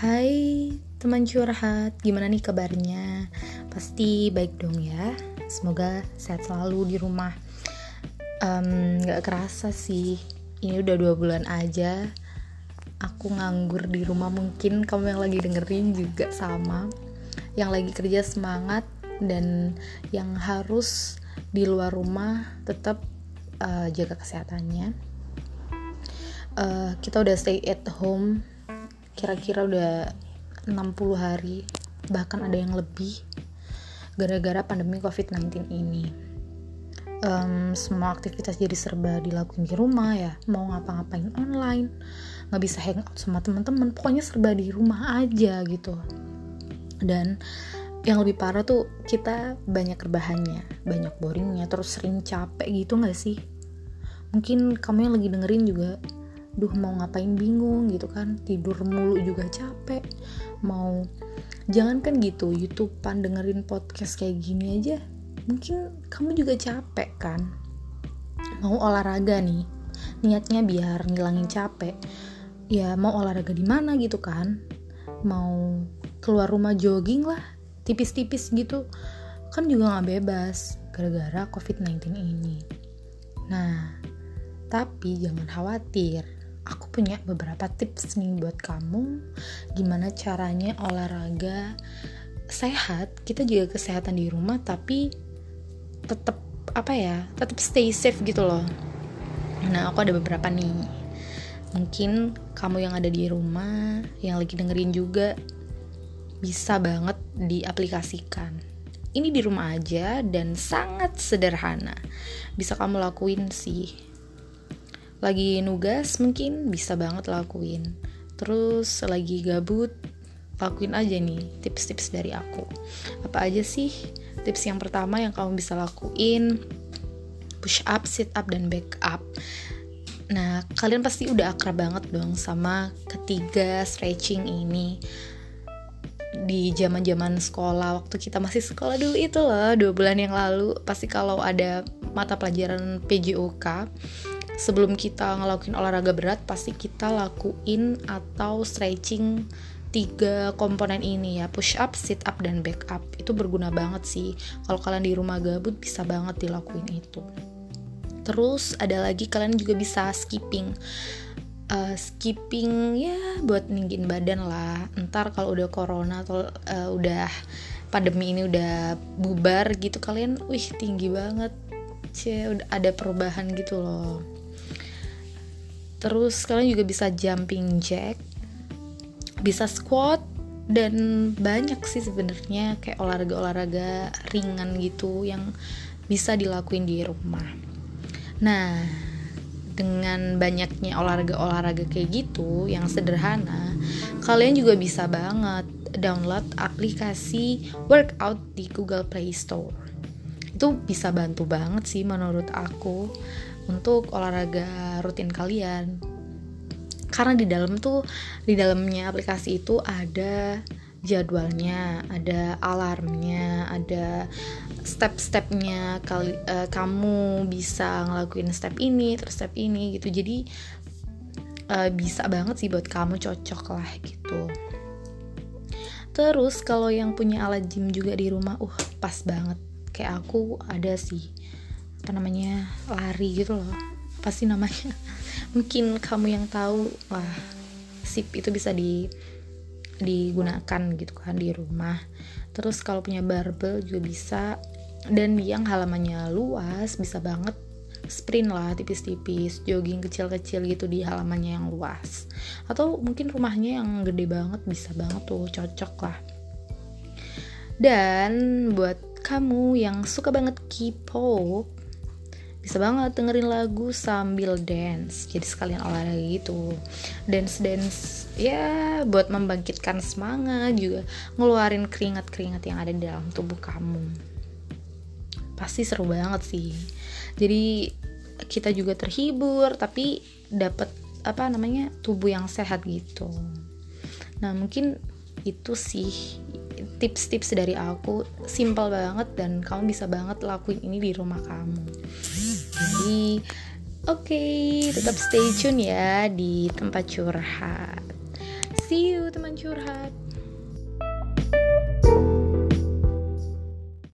Hai teman curhat, gimana nih kabarnya? Pasti baik dong ya. Semoga sehat selalu di rumah. Um, gak kerasa sih, ini udah dua bulan aja. Aku nganggur di rumah mungkin kamu yang lagi dengerin juga sama. Yang lagi kerja semangat dan yang harus di luar rumah tetap uh, jaga kesehatannya. Uh, kita udah stay at home kira-kira udah 60 hari bahkan ada yang lebih gara-gara pandemi covid-19 ini. Um, semua aktivitas jadi serba dilakuin di rumah ya mau ngapa-ngapain online nggak bisa hangout sama teman-teman pokoknya serba di rumah aja gitu. Dan yang lebih parah tuh kita banyak rebahannya banyak boringnya terus sering capek gitu nggak sih? Mungkin kamu yang lagi dengerin juga duh mau ngapain bingung gitu kan. Tidur mulu juga capek. Mau jangan kan gitu youtubean dengerin podcast kayak gini aja mungkin kamu juga capek kan. Mau olahraga nih niatnya biar ngilangin capek. Ya mau olahraga di mana gitu kan. Mau keluar rumah jogging lah tipis-tipis gitu. Kan juga nggak bebas gara-gara covid-19 ini. Nah tapi jangan khawatir aku punya beberapa tips nih buat kamu gimana caranya olahraga sehat. Kita juga kesehatan di rumah tapi tetap apa ya tetap stay safe gitu loh. Nah aku ada beberapa nih. Mungkin kamu yang ada di rumah yang lagi dengerin juga bisa banget diaplikasikan. Ini di rumah aja dan sangat sederhana. Bisa kamu lakuin sih lagi nugas mungkin bisa banget lakuin. Terus lagi gabut lakuin aja nih tips-tips dari aku. Apa aja sih tips yang pertama yang kamu bisa lakuin? Push up, sit up, dan back up. Nah kalian pasti udah akrab banget dong sama ketiga stretching ini. Di zaman zaman sekolah waktu kita masih sekolah dulu itu loh dua bulan yang lalu. Pasti kalau ada mata pelajaran PJOK sebelum kita ngelakuin olahraga berat pasti kita lakuin atau stretching tiga komponen ini ya. Push up, sit up dan back up. Itu berguna banget sih. Kalau kalian di rumah gabut bisa banget dilakuin itu. Terus ada lagi kalian juga bisa skipping. Uh, skipping ya buat ninggiin badan lah. Ntar kalau udah corona atau uh, udah pandemi ini udah bubar gitu kalian wih tinggi banget. Cie udah ada perubahan gitu loh terus kalian juga bisa jumping jack bisa squat dan banyak sih sebenarnya kayak olahraga-olahraga ringan gitu yang bisa dilakuin di rumah. Nah dengan banyaknya olahraga-olahraga kayak gitu yang sederhana kalian juga bisa banget download aplikasi workout di Google Play Store. Itu bisa bantu banget sih menurut aku untuk olahraga rutin kalian karena di dalam tuh di dalamnya aplikasi itu ada jadwalnya, ada alarmnya, ada step-stepnya kali uh, kamu bisa ngelakuin step ini terus step ini gitu. Jadi uh, bisa banget sih buat kamu cocok lah gitu. Terus kalau yang punya alat gym juga di rumah, uh pas banget. Kayak aku ada sih apa namanya lari gitu loh. Pasti namanya. Mungkin kamu yang tahu wah sip itu bisa di digunakan gitu kan di rumah. Terus kalau punya barbel juga bisa. Dan yang halamannya luas bisa banget sprint lah tipis-tipis jogging kecil-kecil gitu di halamannya yang luas. Atau mungkin rumahnya yang gede banget bisa banget tuh cocok lah. Dan buat kamu yang suka banget K-pop bisa banget dengerin lagu sambil dance. Jadi sekalian olahraga gitu. Dance dance ya buat membangkitkan semangat juga. Ngeluarin keringat keringat yang ada di dalam tubuh kamu. Pasti seru banget sih. Jadi kita juga terhibur tapi dapat apa namanya tubuh yang sehat gitu. Nah mungkin itu sih tips-tips dari aku. Simple banget dan kamu bisa banget lakuin ini di rumah kamu jadi oke okay, tetap stay tune ya di tempat curhat See you teman curhat.